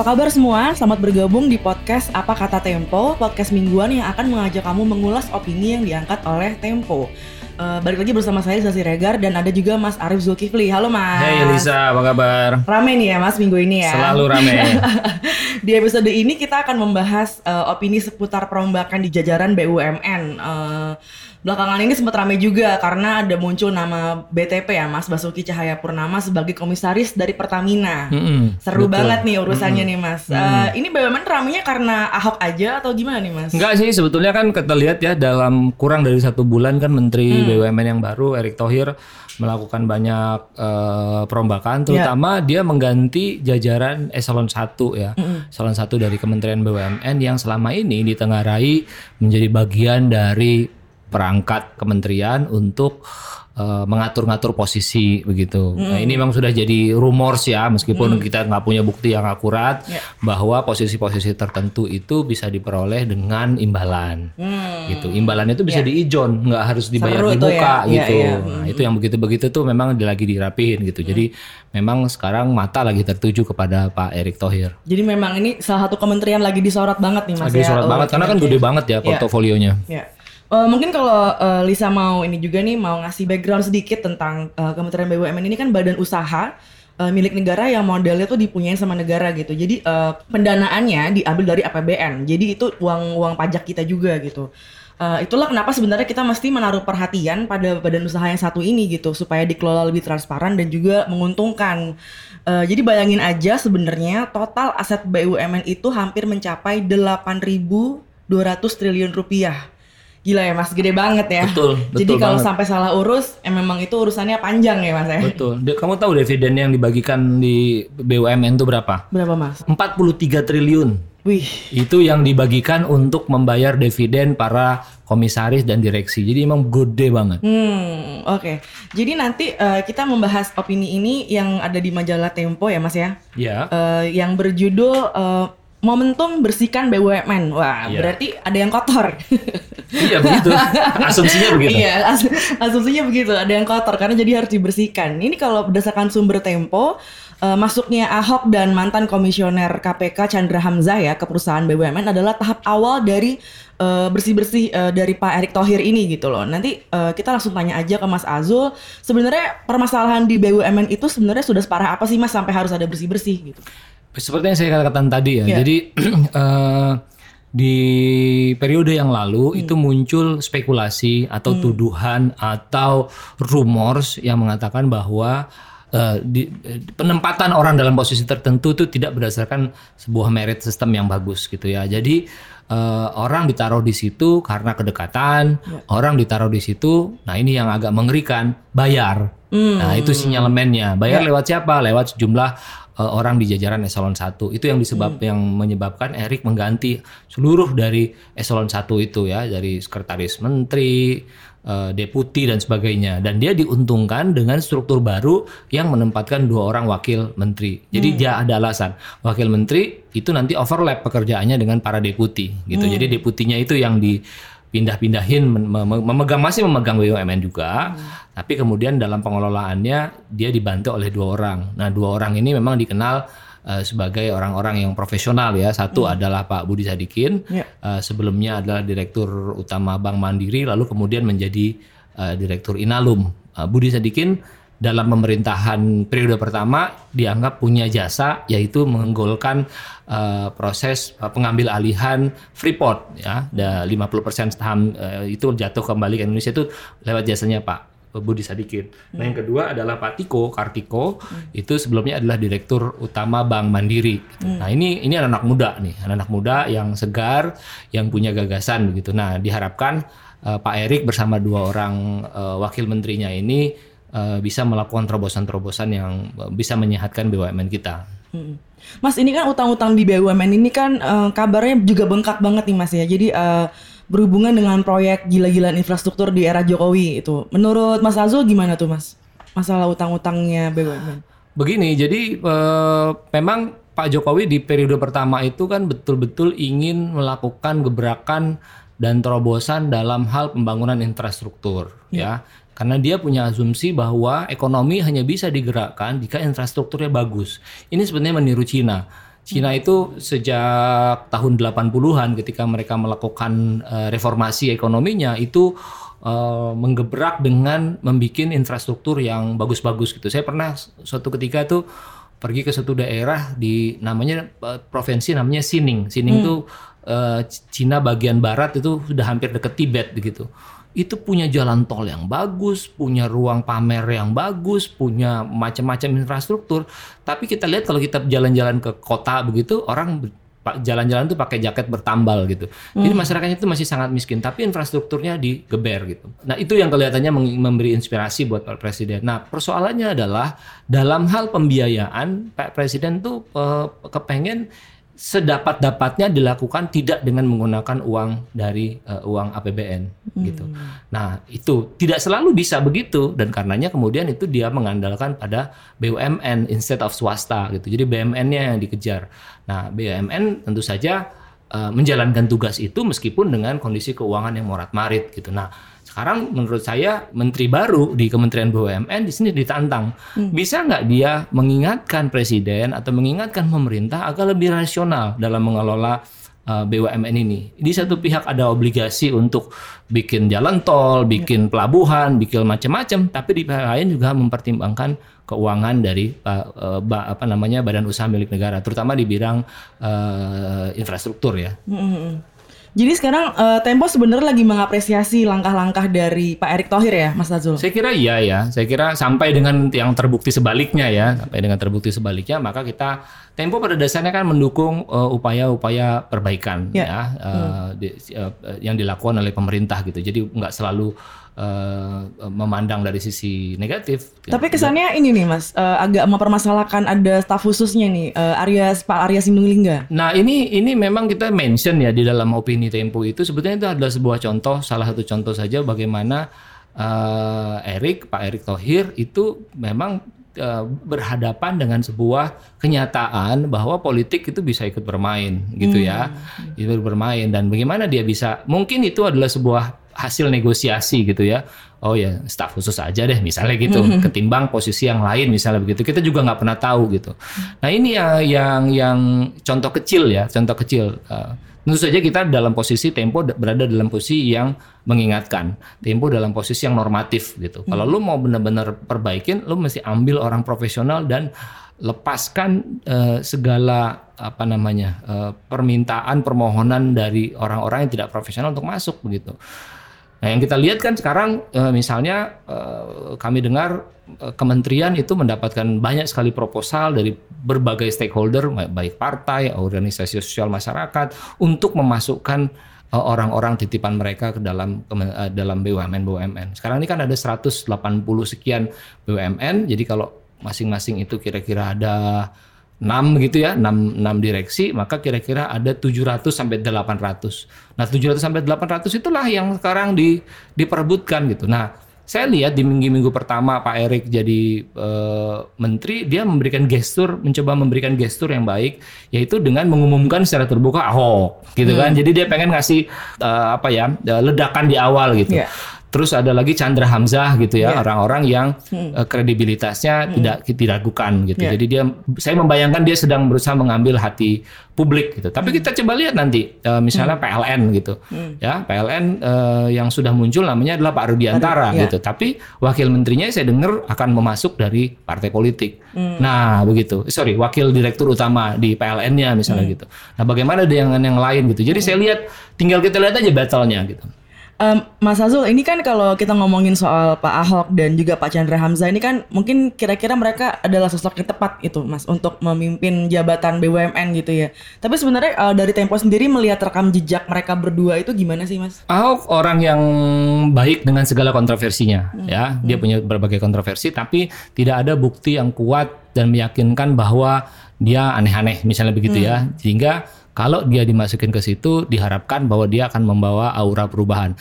Apa kabar semua? Selamat bergabung di podcast Apa Kata Tempo, podcast mingguan yang akan mengajak kamu mengulas opini yang diangkat oleh Tempo. Uh, balik lagi bersama saya Zasi Regar dan ada juga Mas Arif Zulkifli. Halo Mas. Hey Lisa, apa kabar? Rame nih ya Mas minggu ini ya. Selalu rame. di episode ini kita akan membahas uh, opini seputar perombakan di jajaran BUMN. Uh, belakangan ini sempat ramai juga karena ada muncul nama BTP ya Mas Basuki Cahaya Purnama sebagai komisaris dari Pertamina. Mm -hmm, Seru betul. banget nih urusannya mm -hmm. nih Mas. Mm -hmm. uh, ini BUMN ramainya karena Ahok aja atau gimana nih Mas? Enggak sih sebetulnya kan kita lihat ya dalam kurang dari satu bulan kan Menteri hmm. BUMN yang baru Erick Thohir melakukan banyak uh, perombakan terutama yeah. dia mengganti jajaran eselon 1 ya. Mm -hmm. Eselon 1 dari Kementerian BUMN yang selama ini ditengarai menjadi bagian dari perangkat kementerian untuk uh, mengatur-ngatur posisi begitu. Mm. Nah ini memang sudah jadi rumors ya meskipun mm. kita nggak punya bukti yang akurat yeah. bahwa posisi-posisi tertentu itu bisa diperoleh dengan imbalan mm. gitu. Imbalannya itu bisa yeah. diijon, nggak harus dibayar Seru dibuka ya. gitu. Yeah, yeah. Nah itu yang begitu-begitu tuh memang lagi dirapihin gitu. Mm. Jadi memang sekarang mata lagi tertuju kepada Pak Erick Thohir. Jadi memang ini salah satu kementerian lagi disorot banget nih Mas lagi ya. Disorot banget karena kan gede banget ya iya. portofolionya. Yeah. Yeah. Uh, mungkin kalau uh, Lisa mau ini juga nih mau ngasih background sedikit tentang uh, Kementerian BUMN ini kan badan usaha uh, milik negara yang modelnya tuh dipunyain sama negara gitu. Jadi uh, pendanaannya diambil dari APBN. Jadi itu uang uang pajak kita juga gitu. Uh, itulah kenapa sebenarnya kita mesti menaruh perhatian pada badan usaha yang satu ini gitu supaya dikelola lebih transparan dan juga menguntungkan. Uh, jadi bayangin aja sebenarnya total aset BUMN itu hampir mencapai 8.200 triliun rupiah. Gila ya mas, gede banget ya. Betul, betul Jadi kalau sampai salah urus, eh, memang itu urusannya panjang ya mas ya. Betul. Kamu tahu dividen yang dibagikan di BUMN itu berapa? Berapa mas? 43 triliun. Wih. Itu yang dibagikan untuk membayar dividen para komisaris dan direksi. Jadi emang gede banget. Hmm, oke. Okay. Jadi nanti uh, kita membahas opini ini yang ada di majalah Tempo ya mas ya. Iya. Uh, yang berjudul uh, momentum bersihkan BUMN. Wah, iya. berarti ada yang kotor. iya begitu. Asumsinya begitu. iya, as asumsinya begitu. Ada yang kotor karena jadi harus dibersihkan. Ini kalau berdasarkan sumber Tempo, uh, masuknya Ahok dan mantan komisioner KPK Chandra Hamzah ya ke perusahaan BUMN adalah tahap awal dari uh, bersih-bersih uh, dari Pak Erick Thohir ini gitu loh. Nanti uh, kita langsung tanya aja ke Mas Azul, sebenarnya permasalahan di BUMN itu sebenarnya sudah separah apa sih Mas sampai harus ada bersih-bersih gitu? Seperti yang saya katakan tadi ya. Yeah. Jadi uh, di periode yang lalu hmm. itu muncul spekulasi atau hmm. tuduhan atau rumors yang mengatakan bahwa uh, di, penempatan orang dalam posisi tertentu itu tidak berdasarkan sebuah merit system yang bagus gitu ya. Jadi uh, orang ditaruh di situ karena kedekatan, ya. orang ditaruh di situ. Nah ini yang agak mengerikan, bayar. Hmm. Nah itu sinyalemennya. Bayar ya. lewat siapa? Lewat sejumlah uh, orang di jajaran eselon 1. Itu yang disebab hmm. yang menyebabkan Erik mengganti seluruh dari eselon 1 itu ya, dari sekretaris menteri, uh, deputi dan sebagainya. Dan dia diuntungkan dengan struktur baru yang menempatkan dua orang wakil menteri. Jadi hmm. dia ada alasan. Wakil menteri itu nanti overlap pekerjaannya dengan para deputi gitu. Hmm. Jadi deputinya itu yang di pindah-pindahin memegang masih memegang BUMN juga, hmm. tapi kemudian dalam pengelolaannya dia dibantu oleh dua orang. Nah dua orang ini memang dikenal uh, sebagai orang-orang yang profesional ya. Satu hmm. adalah Pak Budi Sadikin, yeah. Ya. uh, sebelumnya adalah Direktur Utama Bank Mandiri, lalu kemudian menjadi uh, Direktur Inalum. Uh, Budi Sadikin dalam pemerintahan periode pertama dianggap punya jasa yaitu menggolkan uh, proses uh, pengambil alihan Freeport ya da 50% saham uh, itu jatuh kembali ke Indonesia itu lewat jasanya Pak Budi Sadikin. Hmm. Nah yang kedua adalah Pak Tiko Kartiko hmm. itu sebelumnya adalah direktur utama Bank Mandiri. Gitu. Hmm. Nah ini ini anak-anak muda nih, anak-anak muda yang segar, yang punya gagasan begitu. Nah diharapkan uh, Pak Erik bersama dua orang uh, wakil menterinya ini uh, bisa melakukan terobosan-terobosan yang bisa menyehatkan BUMN kita. Hmm. Mas ini kan utang-utang di BUMN ini kan uh, kabarnya juga bengkak banget nih Mas ya. Jadi uh, berhubungan dengan proyek gila-gilaan infrastruktur di era Jokowi itu. Menurut Mas Azul gimana tuh Mas? Masalah utang-utangnya BUMN. Begini, jadi uh, memang Pak Jokowi di periode pertama itu kan betul-betul ingin melakukan gebrakan dan terobosan dalam hal pembangunan infrastruktur ya. ya karena dia punya asumsi bahwa ekonomi hanya bisa digerakkan jika infrastrukturnya bagus. Ini sebenarnya meniru Cina. Cina itu sejak tahun 80-an ketika mereka melakukan uh, reformasi ekonominya itu uh, menggebrak dengan membuat infrastruktur yang bagus-bagus gitu. Saya pernah suatu ketika tuh pergi ke suatu daerah di namanya uh, provinsi namanya Sining. Sining itu hmm. uh, Cina bagian barat itu sudah hampir dekat Tibet gitu itu punya jalan tol yang bagus, punya ruang pamer yang bagus, punya macam-macam infrastruktur. Tapi kita lihat kalau kita jalan-jalan ke kota begitu, orang jalan-jalan tuh pakai jaket bertambal gitu. Hmm. Jadi masyarakatnya itu masih sangat miskin, tapi infrastrukturnya digeber gitu. Nah itu yang kelihatannya memberi inspirasi buat Pak Presiden. Nah persoalannya adalah dalam hal pembiayaan, Pak Presiden tuh uh, kepengen sedapat-dapatnya dilakukan tidak dengan menggunakan uang dari uh, uang APBN hmm. gitu. Nah, itu tidak selalu bisa begitu dan karenanya kemudian itu dia mengandalkan pada BUMN instead of swasta gitu. Jadi BUMN-nya yang dikejar. Nah, BUMN tentu saja uh, menjalankan tugas itu meskipun dengan kondisi keuangan yang morat-marit gitu. Nah, sekarang menurut saya menteri baru di Kementerian BUMN di sini ditantang. Hmm. Bisa nggak dia mengingatkan presiden atau mengingatkan pemerintah agar lebih rasional dalam mengelola uh, BUMN ini. Di satu pihak ada obligasi untuk bikin jalan tol, bikin pelabuhan, bikin macam-macam, tapi di pihak lain juga mempertimbangkan keuangan dari uh, uh, apa namanya badan usaha milik negara, terutama di bidang uh, infrastruktur ya. Hmm. hmm, hmm. Jadi sekarang uh, Tempo sebenarnya lagi mengapresiasi langkah-langkah dari Pak Erick Thohir ya, Mas Azul? Saya kira iya ya. Saya kira sampai dengan yang terbukti sebaliknya ya, sampai dengan terbukti sebaliknya, maka kita Tempo pada dasarnya kan mendukung uh, upaya-upaya perbaikan ya, ya uh, hmm. di, uh, yang dilakukan oleh pemerintah gitu. Jadi nggak selalu uh, memandang dari sisi negatif. Tapi ya. kesannya ini nih Mas, uh, agak mempermasalahkan ada staf khususnya nih, uh, Arya Pak Arya Sinulinga. Nah ini ini memang kita mention ya di dalam opini Tempo itu sebetulnya itu adalah sebuah contoh, salah satu contoh saja bagaimana uh, Erik Pak Erik Thohir itu memang berhadapan dengan sebuah kenyataan bahwa politik itu bisa ikut bermain gitu ya. hmm. ya, ikut bermain dan bagaimana dia bisa mungkin itu adalah sebuah hasil negosiasi gitu ya. Oh ya staf khusus aja deh misalnya gitu. Ketimbang posisi yang lain misalnya begitu. Kita juga nggak pernah tahu gitu. Nah ini ya yang yang contoh kecil ya, contoh kecil. Uh, tentu saja kita dalam posisi Tempo berada dalam posisi yang mengingatkan. Tempo dalam posisi yang normatif gitu. Kalau lu mau benar-benar perbaikin, lu mesti ambil orang profesional dan lepaskan uh, segala apa namanya uh, permintaan permohonan dari orang-orang yang tidak profesional untuk masuk begitu. Nah, yang kita lihat kan sekarang uh, misalnya uh, kami dengar uh, kementerian itu mendapatkan banyak sekali proposal dari berbagai stakeholder baik partai, organisasi sosial masyarakat untuk memasukkan orang-orang titipan mereka ke dalam dalam BUMN BUMN. Sekarang ini kan ada 180 sekian BUMN. Jadi kalau masing-masing itu kira-kira ada 6 gitu ya, 6, 6 direksi, maka kira-kira ada 700 sampai 800. Nah, 700 sampai 800 itulah yang sekarang di, diperebutkan gitu. Nah, saya lihat di minggu-minggu pertama Pak Erik jadi uh, menteri, dia memberikan gestur, mencoba memberikan gestur yang baik, yaitu dengan mengumumkan secara terbuka Ahok, gitu kan. hmm. kan. Jadi dia pengen ngasih uh, apa ya, ledakan di awal gitu. Yeah. Terus ada lagi Chandra Hamzah gitu ya, iya. orang-orang yeah. yang hmm. uh, kredibilitasnya hmm. tidak diragukan gitu. Yeah. Jadi dia saya membayangkan dia sedang berusaha mengambil hati publik gitu. Tapi hmm. kita coba lihat nanti uh, misalnya hmm. PLN gitu. Hmm. Ya, PLN uh, yang sudah muncul namanya adalah Pak Rudiantara yeah. gitu. Tapi wakil menterinya saya dengar akan memasuk dari partai politik. Hmm. Nah, begitu. Sorry, wakil direktur utama di PLN-nya misalnya hmm. gitu. Nah, bagaimana dengan yang lain gitu. Jadi hmm. saya lihat tinggal kita lihat aja battle-nya gitu. Um, Mas Azul, ini kan kalau kita ngomongin soal Pak Ahok dan juga Pak Chandra Hamzah ini kan mungkin kira-kira mereka adalah sosok yang tepat itu, Mas, untuk memimpin jabatan BUMN gitu ya. Tapi sebenarnya uh, dari Tempo sendiri melihat rekam jejak mereka berdua itu gimana sih, Mas? Ahok orang yang baik dengan segala kontroversinya, hmm. ya. Dia hmm. punya berbagai kontroversi, tapi tidak ada bukti yang kuat dan meyakinkan bahwa dia aneh-aneh, misalnya begitu ya. hmm. ya. Sehingga kalau dia dimasukin ke situ, diharapkan bahwa dia akan membawa aura perubahan.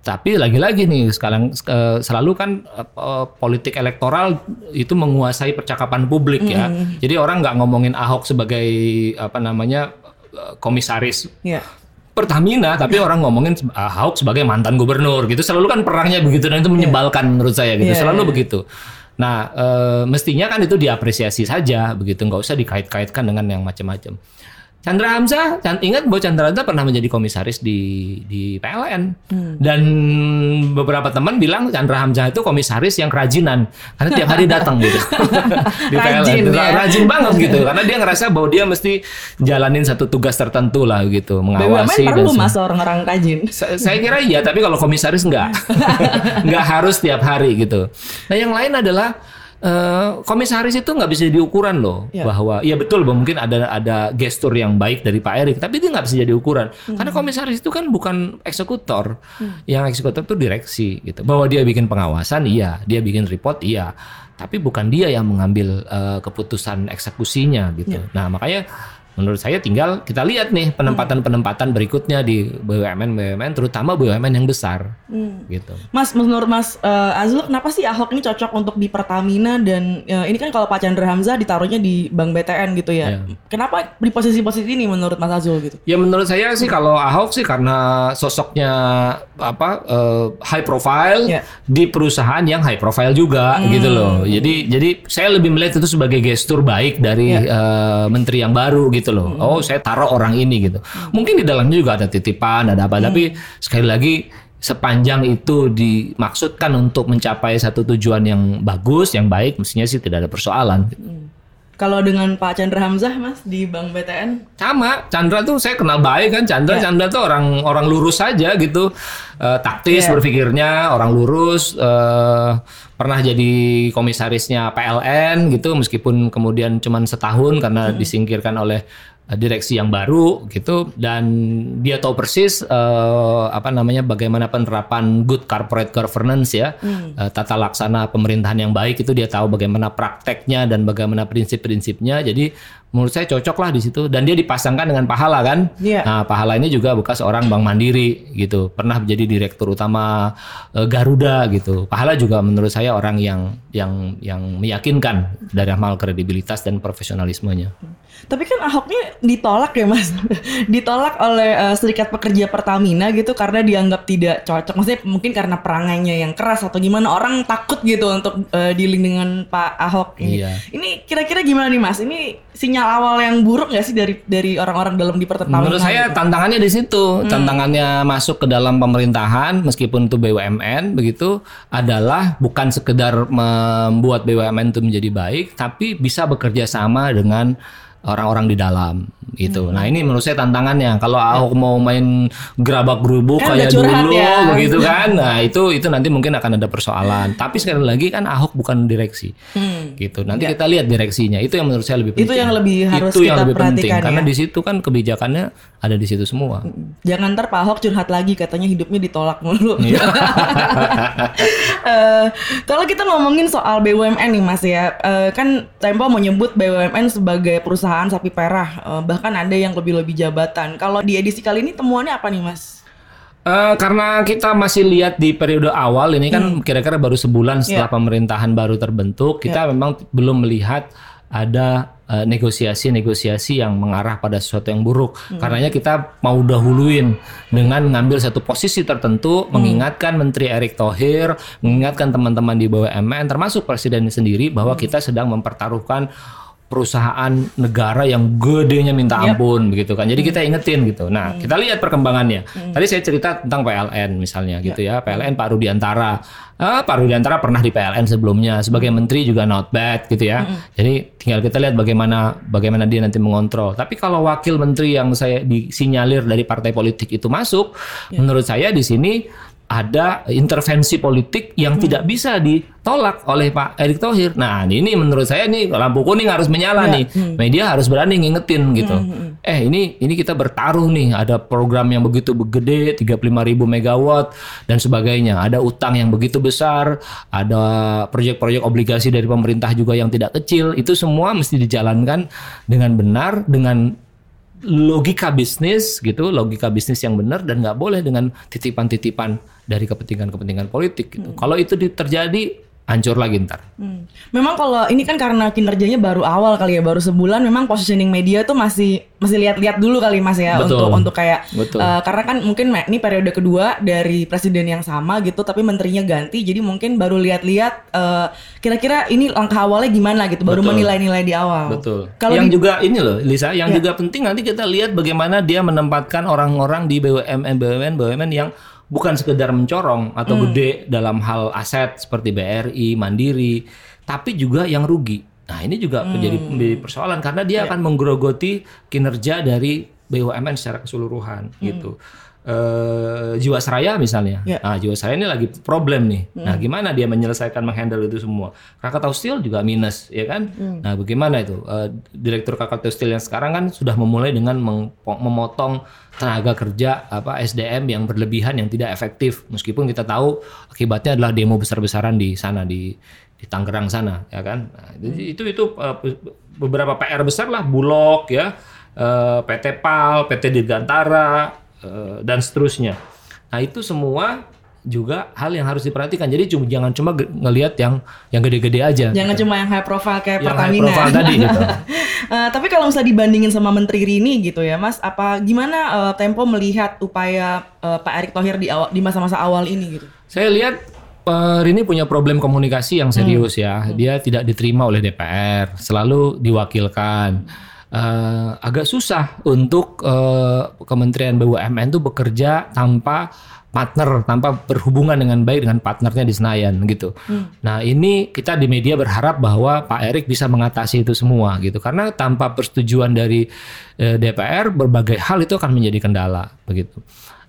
Tapi lagi-lagi nih sekarang uh, selalu kan uh, politik elektoral itu menguasai percakapan publik ya. Mm. Jadi orang nggak ngomongin Ahok sebagai apa namanya komisaris. Yeah. Pertamina, tapi orang ngomongin Ahok sebagai mantan gubernur gitu. Selalu kan perangnya begitu dan itu menyebalkan yeah. menurut saya gitu. Yeah, Selalu yeah. begitu. Nah, e, mestinya kan itu diapresiasi saja begitu, nggak usah dikait-kaitkan dengan yang macam-macam. Chandra Hamzah, ingat bahwa Chandra Hamzah pernah menjadi komisaris di di PLN hmm. dan beberapa teman bilang Chandra Hamzah itu komisaris yang kerajinan karena tiap hari datang gitu di rajin, PLN, ya? rajin banget gitu karena dia ngerasa bahwa dia mesti jalanin satu tugas tertentu lah gitu mengawasi. BUMN perlu mas orang-orang rajin. Saya, saya kira iya, tapi kalau komisaris enggak, enggak harus tiap hari gitu. Nah yang lain adalah Uh, komisaris itu nggak bisa jadi ukuran loh ya. bahwa ya betul bahwa mungkin ada ada gestur yang baik dari Pak Erik tapi itu nggak bisa jadi ukuran hmm. karena komisaris itu kan bukan eksekutor hmm. yang eksekutor itu direksi gitu bahwa dia bikin pengawasan iya dia bikin report iya tapi bukan dia yang mengambil uh, keputusan eksekusinya gitu ya. nah makanya menurut saya tinggal kita lihat nih penempatan-penempatan berikutnya di BUMN BUMN terutama BUMN yang besar hmm. gitu. Mas menurut Mas uh, Azul kenapa sih Ahok ini cocok untuk di Pertamina dan uh, ini kan kalau Pak Chandra Hamzah ditaruhnya di Bank BTN gitu ya. Yeah. Kenapa di posisi-posisi ini menurut Mas Azul gitu? Ya menurut saya sih kalau Ahok sih karena sosoknya apa uh, high profile yeah. di perusahaan yang high profile juga hmm. gitu loh. Jadi jadi saya lebih melihat itu sebagai gestur baik dari yeah. Ya. uh, menteri yang baru gitu gitu loh. Hmm. Oh, saya taruh orang ini gitu. Hmm. Mungkin di dalamnya juga ada titipan, ada apa, hmm. tapi sekali lagi sepanjang itu dimaksudkan untuk mencapai satu tujuan yang bagus, yang baik, mestinya sih tidak ada persoalan. Hmm. Kalau dengan Pak Chandra Hamzah Mas di Bank BTN? Sama, Chandra tuh saya kenal baik kan. Chandra, yeah. Chandra tuh orang orang lurus saja gitu, uh, taktis yeah. berpikirnya, orang lurus. Uh, pernah jadi komisarisnya PLN gitu, meskipun kemudian cuma setahun karena hmm. disingkirkan oleh Eh, direksi yang baru gitu. Dan dia tahu persis uh, apa namanya bagaimana penerapan good corporate governance ya. Hmm. uh, tata laksana pemerintahan yang baik itu dia tahu bagaimana prakteknya dan bagaimana prinsip-prinsipnya. Jadi menurut saya cocok lah di situ dan dia dipasangkan dengan Pahala kan yeah. nah Pahala ini juga bekas orang Bank Mandiri gitu pernah menjadi direktur utama uh, Garuda gitu Pahala juga menurut saya orang yang yang yang meyakinkan dari amal kredibilitas dan profesionalismenya. Tapi kan Ahoknya ditolak ya mas, ditolak oleh uh, Serikat Pekerja Pertamina gitu karena dianggap tidak cocok. Maksudnya mungkin karena perangainya yang keras atau gimana orang takut gitu untuk uh, dealing dengan Pak Ahok. Ini. Iya. Ini kira-kira gimana nih mas? Ini sinyal awal yang buruk nggak sih dari dari orang-orang dalam di Pertamina? Menurut saya gitu? tantangannya di situ, hmm. tantangannya masuk ke dalam pemerintahan meskipun itu BUMN begitu adalah bukan sekedar membuat BUMN itu menjadi baik, tapi bisa bekerja sama dengan orang-orang di dalam gitu. Hmm. Nah ini menurut saya tantangannya. Kalau Ahok mau main gerabak gerubuk kan kayak dulu ya. begitu kan, nah itu itu nanti mungkin akan ada persoalan. Tapi sekali lagi kan Ahok bukan direksi, hmm. gitu. Nanti ya. kita lihat direksinya. Itu yang menurut saya lebih penting. Itu yang lebih harus itu kita yang lebih penting ya. karena di situ kan kebijakannya ada di situ semua. Hmm. Jangan ntar Pak Ahok curhat lagi katanya hidupnya ditolak mulu. uh, kalau kita ngomongin soal BUMN nih Mas ya, uh, kan Tempo menyebut BUMN sebagai perusahaan sapi perah. Uh, bahkan ada yang lebih-lebih jabatan. Kalau di edisi kali ini temuannya apa nih, Mas? Uh, karena kita masih lihat di periode awal ini kan hmm. kira-kira baru sebulan setelah yeah. pemerintahan baru terbentuk, kita yeah. memang belum melihat ada uh, negosiasi-negosiasi yang mengarah pada sesuatu yang buruk. Hmm. Karenanya kita mau dahuluin dengan ngambil satu posisi tertentu, hmm. mengingatkan Menteri Erick Thohir, mengingatkan teman-teman di BUMN, termasuk Presiden sendiri bahwa hmm. kita sedang mempertaruhkan perusahaan negara yang gedenya minta ampun yep. begitu kan. Jadi kita ingetin gitu. Nah, hmm. kita lihat perkembangannya. Hmm. Tadi saya cerita tentang PLN misalnya gitu ya. PLN Pak Rudiantara. Ah, Pak Rudiantara pernah di PLN sebelumnya sebagai menteri juga not bad gitu ya. Hmm. Jadi tinggal kita lihat bagaimana bagaimana dia nanti mengontrol. Tapi kalau wakil menteri yang saya disinyalir dari partai politik itu masuk, yeah. menurut saya di sini ada intervensi politik yang hmm. tidak bisa ditolak oleh Pak Erick Thohir. Nah, ini menurut saya nih lampu kuning harus menyala ya. nih. Hmm. Media harus berani ngingetin gitu. Hmm. hmm, hmm. Eh, ini ini kita bertaruh nih, ada program yang begitu gede 35 ribu megawatt dan sebagainya. Ada utang yang begitu besar, ada proyek-proyek obligasi dari pemerintah juga yang tidak kecil. Itu semua mesti dijalankan dengan benar dengan logika bisnis gitu, logika bisnis yang benar dan nggak boleh dengan titipan-titipan dari kepentingan-kepentingan politik gitu. Hmm. Kalau itu terjadi hancur lagi ntar. Hmm. Memang kalau ini kan karena kinerjanya baru awal kali ya, baru sebulan memang positioning media tuh masih masih lihat-lihat dulu kali Mas ya Betul. untuk untuk kayak Betul. uh, karena kan mungkin ini periode kedua dari presiden yang sama gitu tapi menterinya ganti jadi mungkin baru lihat-lihat uh, kira-kira ini langkah awalnya gimana gitu, baru menilai-nilai di awal. Betul. Kalau yang di- juga ini loh, Lisa, yang Ya. juga penting nanti kita lihat bagaimana dia menempatkan orang-orang di BUMN BUMN BUMN yang bukan sekedar mencorong atau Hmm. gede dalam hal aset seperti BRI, Mandiri, tapi juga yang rugi. Nah, ini juga Hmm. menjadi, menjadi persoalan karena dia Ya. akan menggerogoti kinerja dari BUMN secara keseluruhan gitu. Eh, Jiwasraya misalnya, Ya. nah Jiwasraya ini lagi problem nih. Nah, gimana dia menyelesaikan menghandle itu semua? Krakatau Steel juga minus, ya kan? Nah, bagaimana itu? Eh, Direktur Krakatau Steel yang sekarang kan sudah memulai dengan memotong tenaga kerja apa SDM yang berlebihan yang tidak efektif. Meskipun kita tahu akibatnya adalah demo besar-besaran di sana di di Tangerang sana, ya kan? Nah, jadi itu itu eh, beberapa PR besar lah, Bulog ya, eh, PT PAL, PT Dirgantara eh, dan seterusnya. Nah itu semua juga hal yang harus diperhatikan. Jadi cuma jangan cuma ge- ngelihat yang yang gede-gede aja. Jangan cuma yang high profile kayak Yang high Pertamina. profile tadi gitu. Eh, tapi kalau misalnya dibandingin sama Menteri Rini gitu ya, Mas, apa gimana eh, Tempo melihat upaya eh, Pak Erick Thohir di awal di masa-masa awal ini gitu? Saya lihat Rini punya problem komunikasi yang serius ya. Dia tidak diterima oleh DPR, selalu diwakilkan. Eh, agak susah untuk eh, Kementerian BUMN itu bekerja tanpa partner, tanpa berhubungan dengan baik dengan partnernya di Senayan gitu. Nah ini kita di media berharap bahwa Pak Erik bisa mengatasi itu semua gitu, karena tanpa persetujuan dari eh, DPR berbagai hal itu akan menjadi kendala begitu.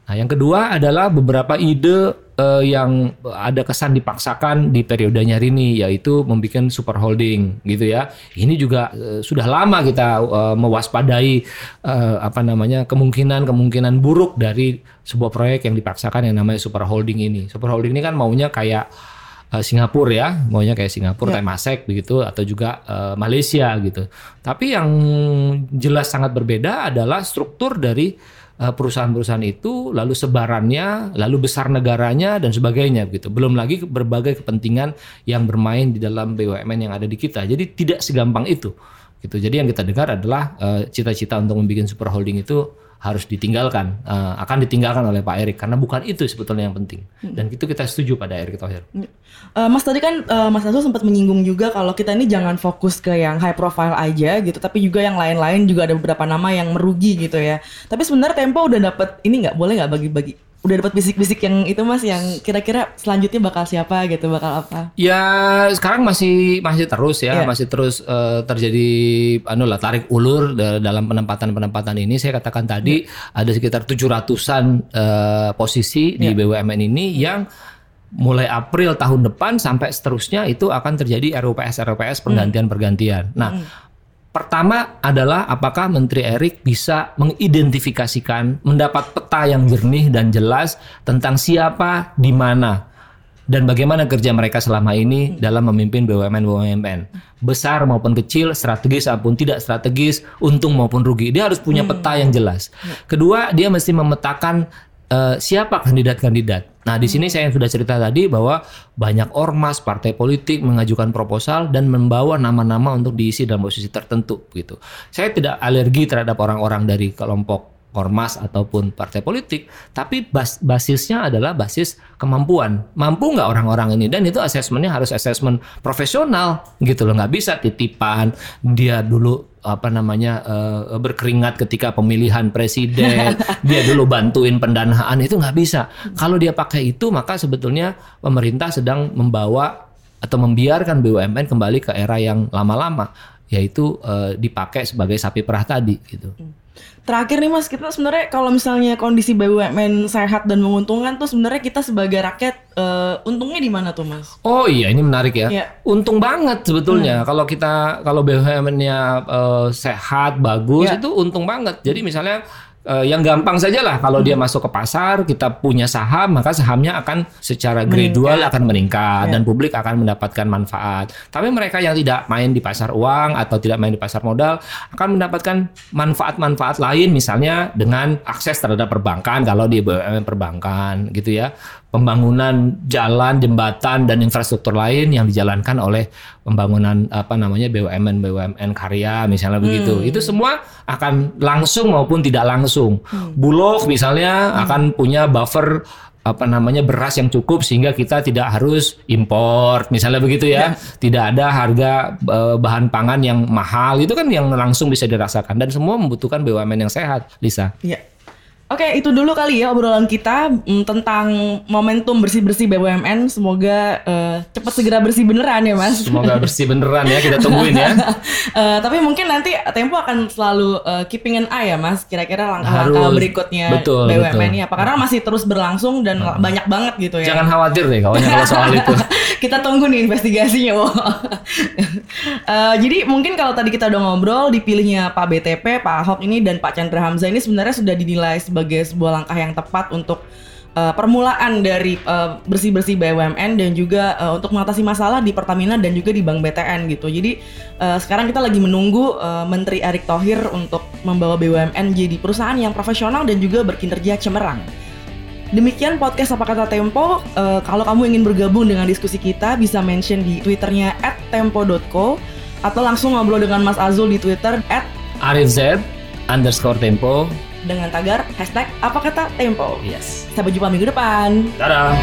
Nah, yang kedua adalah beberapa ide eh, yang ada kesan dipaksakan di periodenya Rini, yaitu membuat super holding, gitu ya. Ini juga eh, sudah lama kita eh, mewaspadai eh, apa namanya kemungkinan-kemungkinan buruk dari sebuah proyek yang dipaksakan yang namanya super holding ini. Super holding ini kan maunya kayak Singapura ya, maunya kayak Singapura, Temasek begitu, atau juga eh, Malaysia gitu. Tapi yang jelas sangat berbeda adalah struktur dari perusahaan-perusahaan itu, lalu sebarannya, lalu besar negaranya dan sebagainya gitu. Belum lagi berbagai kepentingan yang bermain di dalam BUMN yang ada di kita. Jadi tidak segampang itu. Gitu. Jadi yang kita dengar adalah eh, cita-cita untuk membuat super holding itu harus ditinggalkan, eh, akan ditinggalkan oleh Pak Erik karena bukan itu sebetulnya yang penting. Dan itu kita setuju pada Erik Thohir. Eh, Mas tadi kan eh, Mas Nasul sempat menyinggung juga kalau kita ini jangan fokus ke yang high profile aja gitu, tapi juga yang lain-lain juga ada beberapa nama yang merugi gitu ya. Tapi sebenarnya Tempo udah dapet ini nggak boleh nggak bagi-bagi? Udah dapat bisik-bisik yang itu Mas yang kira-kira selanjutnya bakal siapa gitu, bakal apa? Ya sekarang masih masih terus ya, Iya. masih terus eh, terjadi anu lah tarik ulur da- dalam penempatan-penempatan ini. Saya katakan tadi ada sekitar 700-an eh, posisi di BUMN ini yang mulai April tahun depan sampai seterusnya itu akan terjadi RUPS RUPS pergantian-pergantian. Nah, Pertama adalah apakah Menteri Erik bisa mengidentifikasikan, mendapat peta yang jernih dan jelas tentang siapa, di mana, dan bagaimana kerja mereka selama ini dalam memimpin BUMN-BUMN. Besar maupun kecil, strategis maupun tidak strategis, untung maupun rugi. Dia harus punya peta yang jelas. Kedua, dia mesti memetakan eh, siapa kandidat-kandidat. Nah, di sini saya sudah cerita tadi bahwa banyak ormas, partai politik mengajukan proposal dan membawa nama-nama untuk diisi dalam posisi tertentu gitu. Saya tidak alergi terhadap orang-orang dari kelompok ormas ataupun partai politik, tapi bas- basisnya adalah basis kemampuan. Mampu nggak orang-orang ini? Dan itu asesmennya harus asesmen profesional gitu loh, nggak bisa titipan dia dulu apa namanya eh, berkeringat ketika pemilihan presiden, dia dulu bantuin pendanaan itu nggak bisa. Kalau dia pakai itu maka sebetulnya pemerintah sedang membawa atau membiarkan BUMN kembali ke era yang lama-lama yaitu eh, dipakai sebagai sapi perah tadi gitu. Terakhir nih Mas, kita sebenarnya kalau misalnya kondisi BUMN sehat dan menguntungkan tuh sebenarnya kita sebagai rakyat eh, untungnya di mana tuh Mas? Oh iya ini menarik ya. Iya. Untung banget sebetulnya kalau kita kalau BUMN-nya eh, sehat bagus Iya. itu untung banget. Jadi misalnya uh, yang gampang saja lah kalau dia masuk ke pasar kita punya saham maka sahamnya akan secara gradual akan meningkat Ya. dan publik akan mendapatkan manfaat. Tapi mereka yang tidak main di pasar uang atau tidak main di pasar modal akan mendapatkan manfaat-manfaat lain misalnya dengan akses terhadap perbankan kalau di BUMN perbankan gitu ya. Pembangunan jalan, jembatan dan infrastruktur lain yang dijalankan oleh pembangunan apa namanya BUMN BUMN karya misalnya begitu. Itu semua akan langsung maupun tidak langsung. Bulog misalnya akan punya buffer apa namanya beras yang cukup sehingga kita tidak harus impor misalnya begitu ya. Tidak ada harga eh, bahan pangan yang mahal. Itu kan yang langsung bisa dirasakan. Dan semua membutuhkan BUMN yang sehat Lisa. Iya. Oke, itu dulu kali ya obrolan kita mm, tentang momentum bersih-bersih BUMN. Semoga eh, cepat segera bersih beneran ya, Mas. semoga bersih beneran ya kita tungguin ya Eh, tapi mungkin nanti Tempo akan selalu eh, keeping an eye ya, Mas. Kira-kira langkah-langkah berikutnya Betul, BUMN betul. ini apa? Karena masih terus berlangsung dan banyak banget gitu ya. jangan khawatir deh kawannya kalau soal itu kita tunggu nih investigasinya. Eh, jadi mungkin kalau tadi kita udah ngobrol dipilihnya Pak BTP, Pak Ahok ini dan Pak Chandra Hamzah ini sebenarnya sudah dinilai sebagai sebuah langkah yang tepat untuk eh, permulaan dari eh, bersih-bersih BUMN dan juga eh, untuk mengatasi masalah di Pertamina dan juga di Bank BTN gitu. Jadi eh, sekarang kita lagi menunggu eh, Menteri Erick Thohir untuk membawa BUMN jadi perusahaan yang profesional dan juga berkinerja cemerlang. Demikian podcast apa kata Tempo. Eh, kalau kamu ingin bergabung dengan diskusi kita, bisa mention di twitternya @tempo.co atau langsung ngobrol dengan Mas Azul di Twitter Arif Z underscore tempo dengan tagar hashtag apa kata Tempo. yes Sampai jumpa minggu depan. dadah